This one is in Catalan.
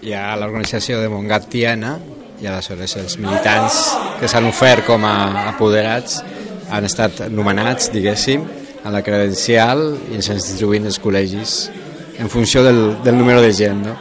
Hi ha l'organització de Montgat Tiana i aleshores els militants que s'han ofert com a apoderats han estat nomenats, diguéssim, a la credencial i ens distribuint els col·legis en funció del, del número de gent. No?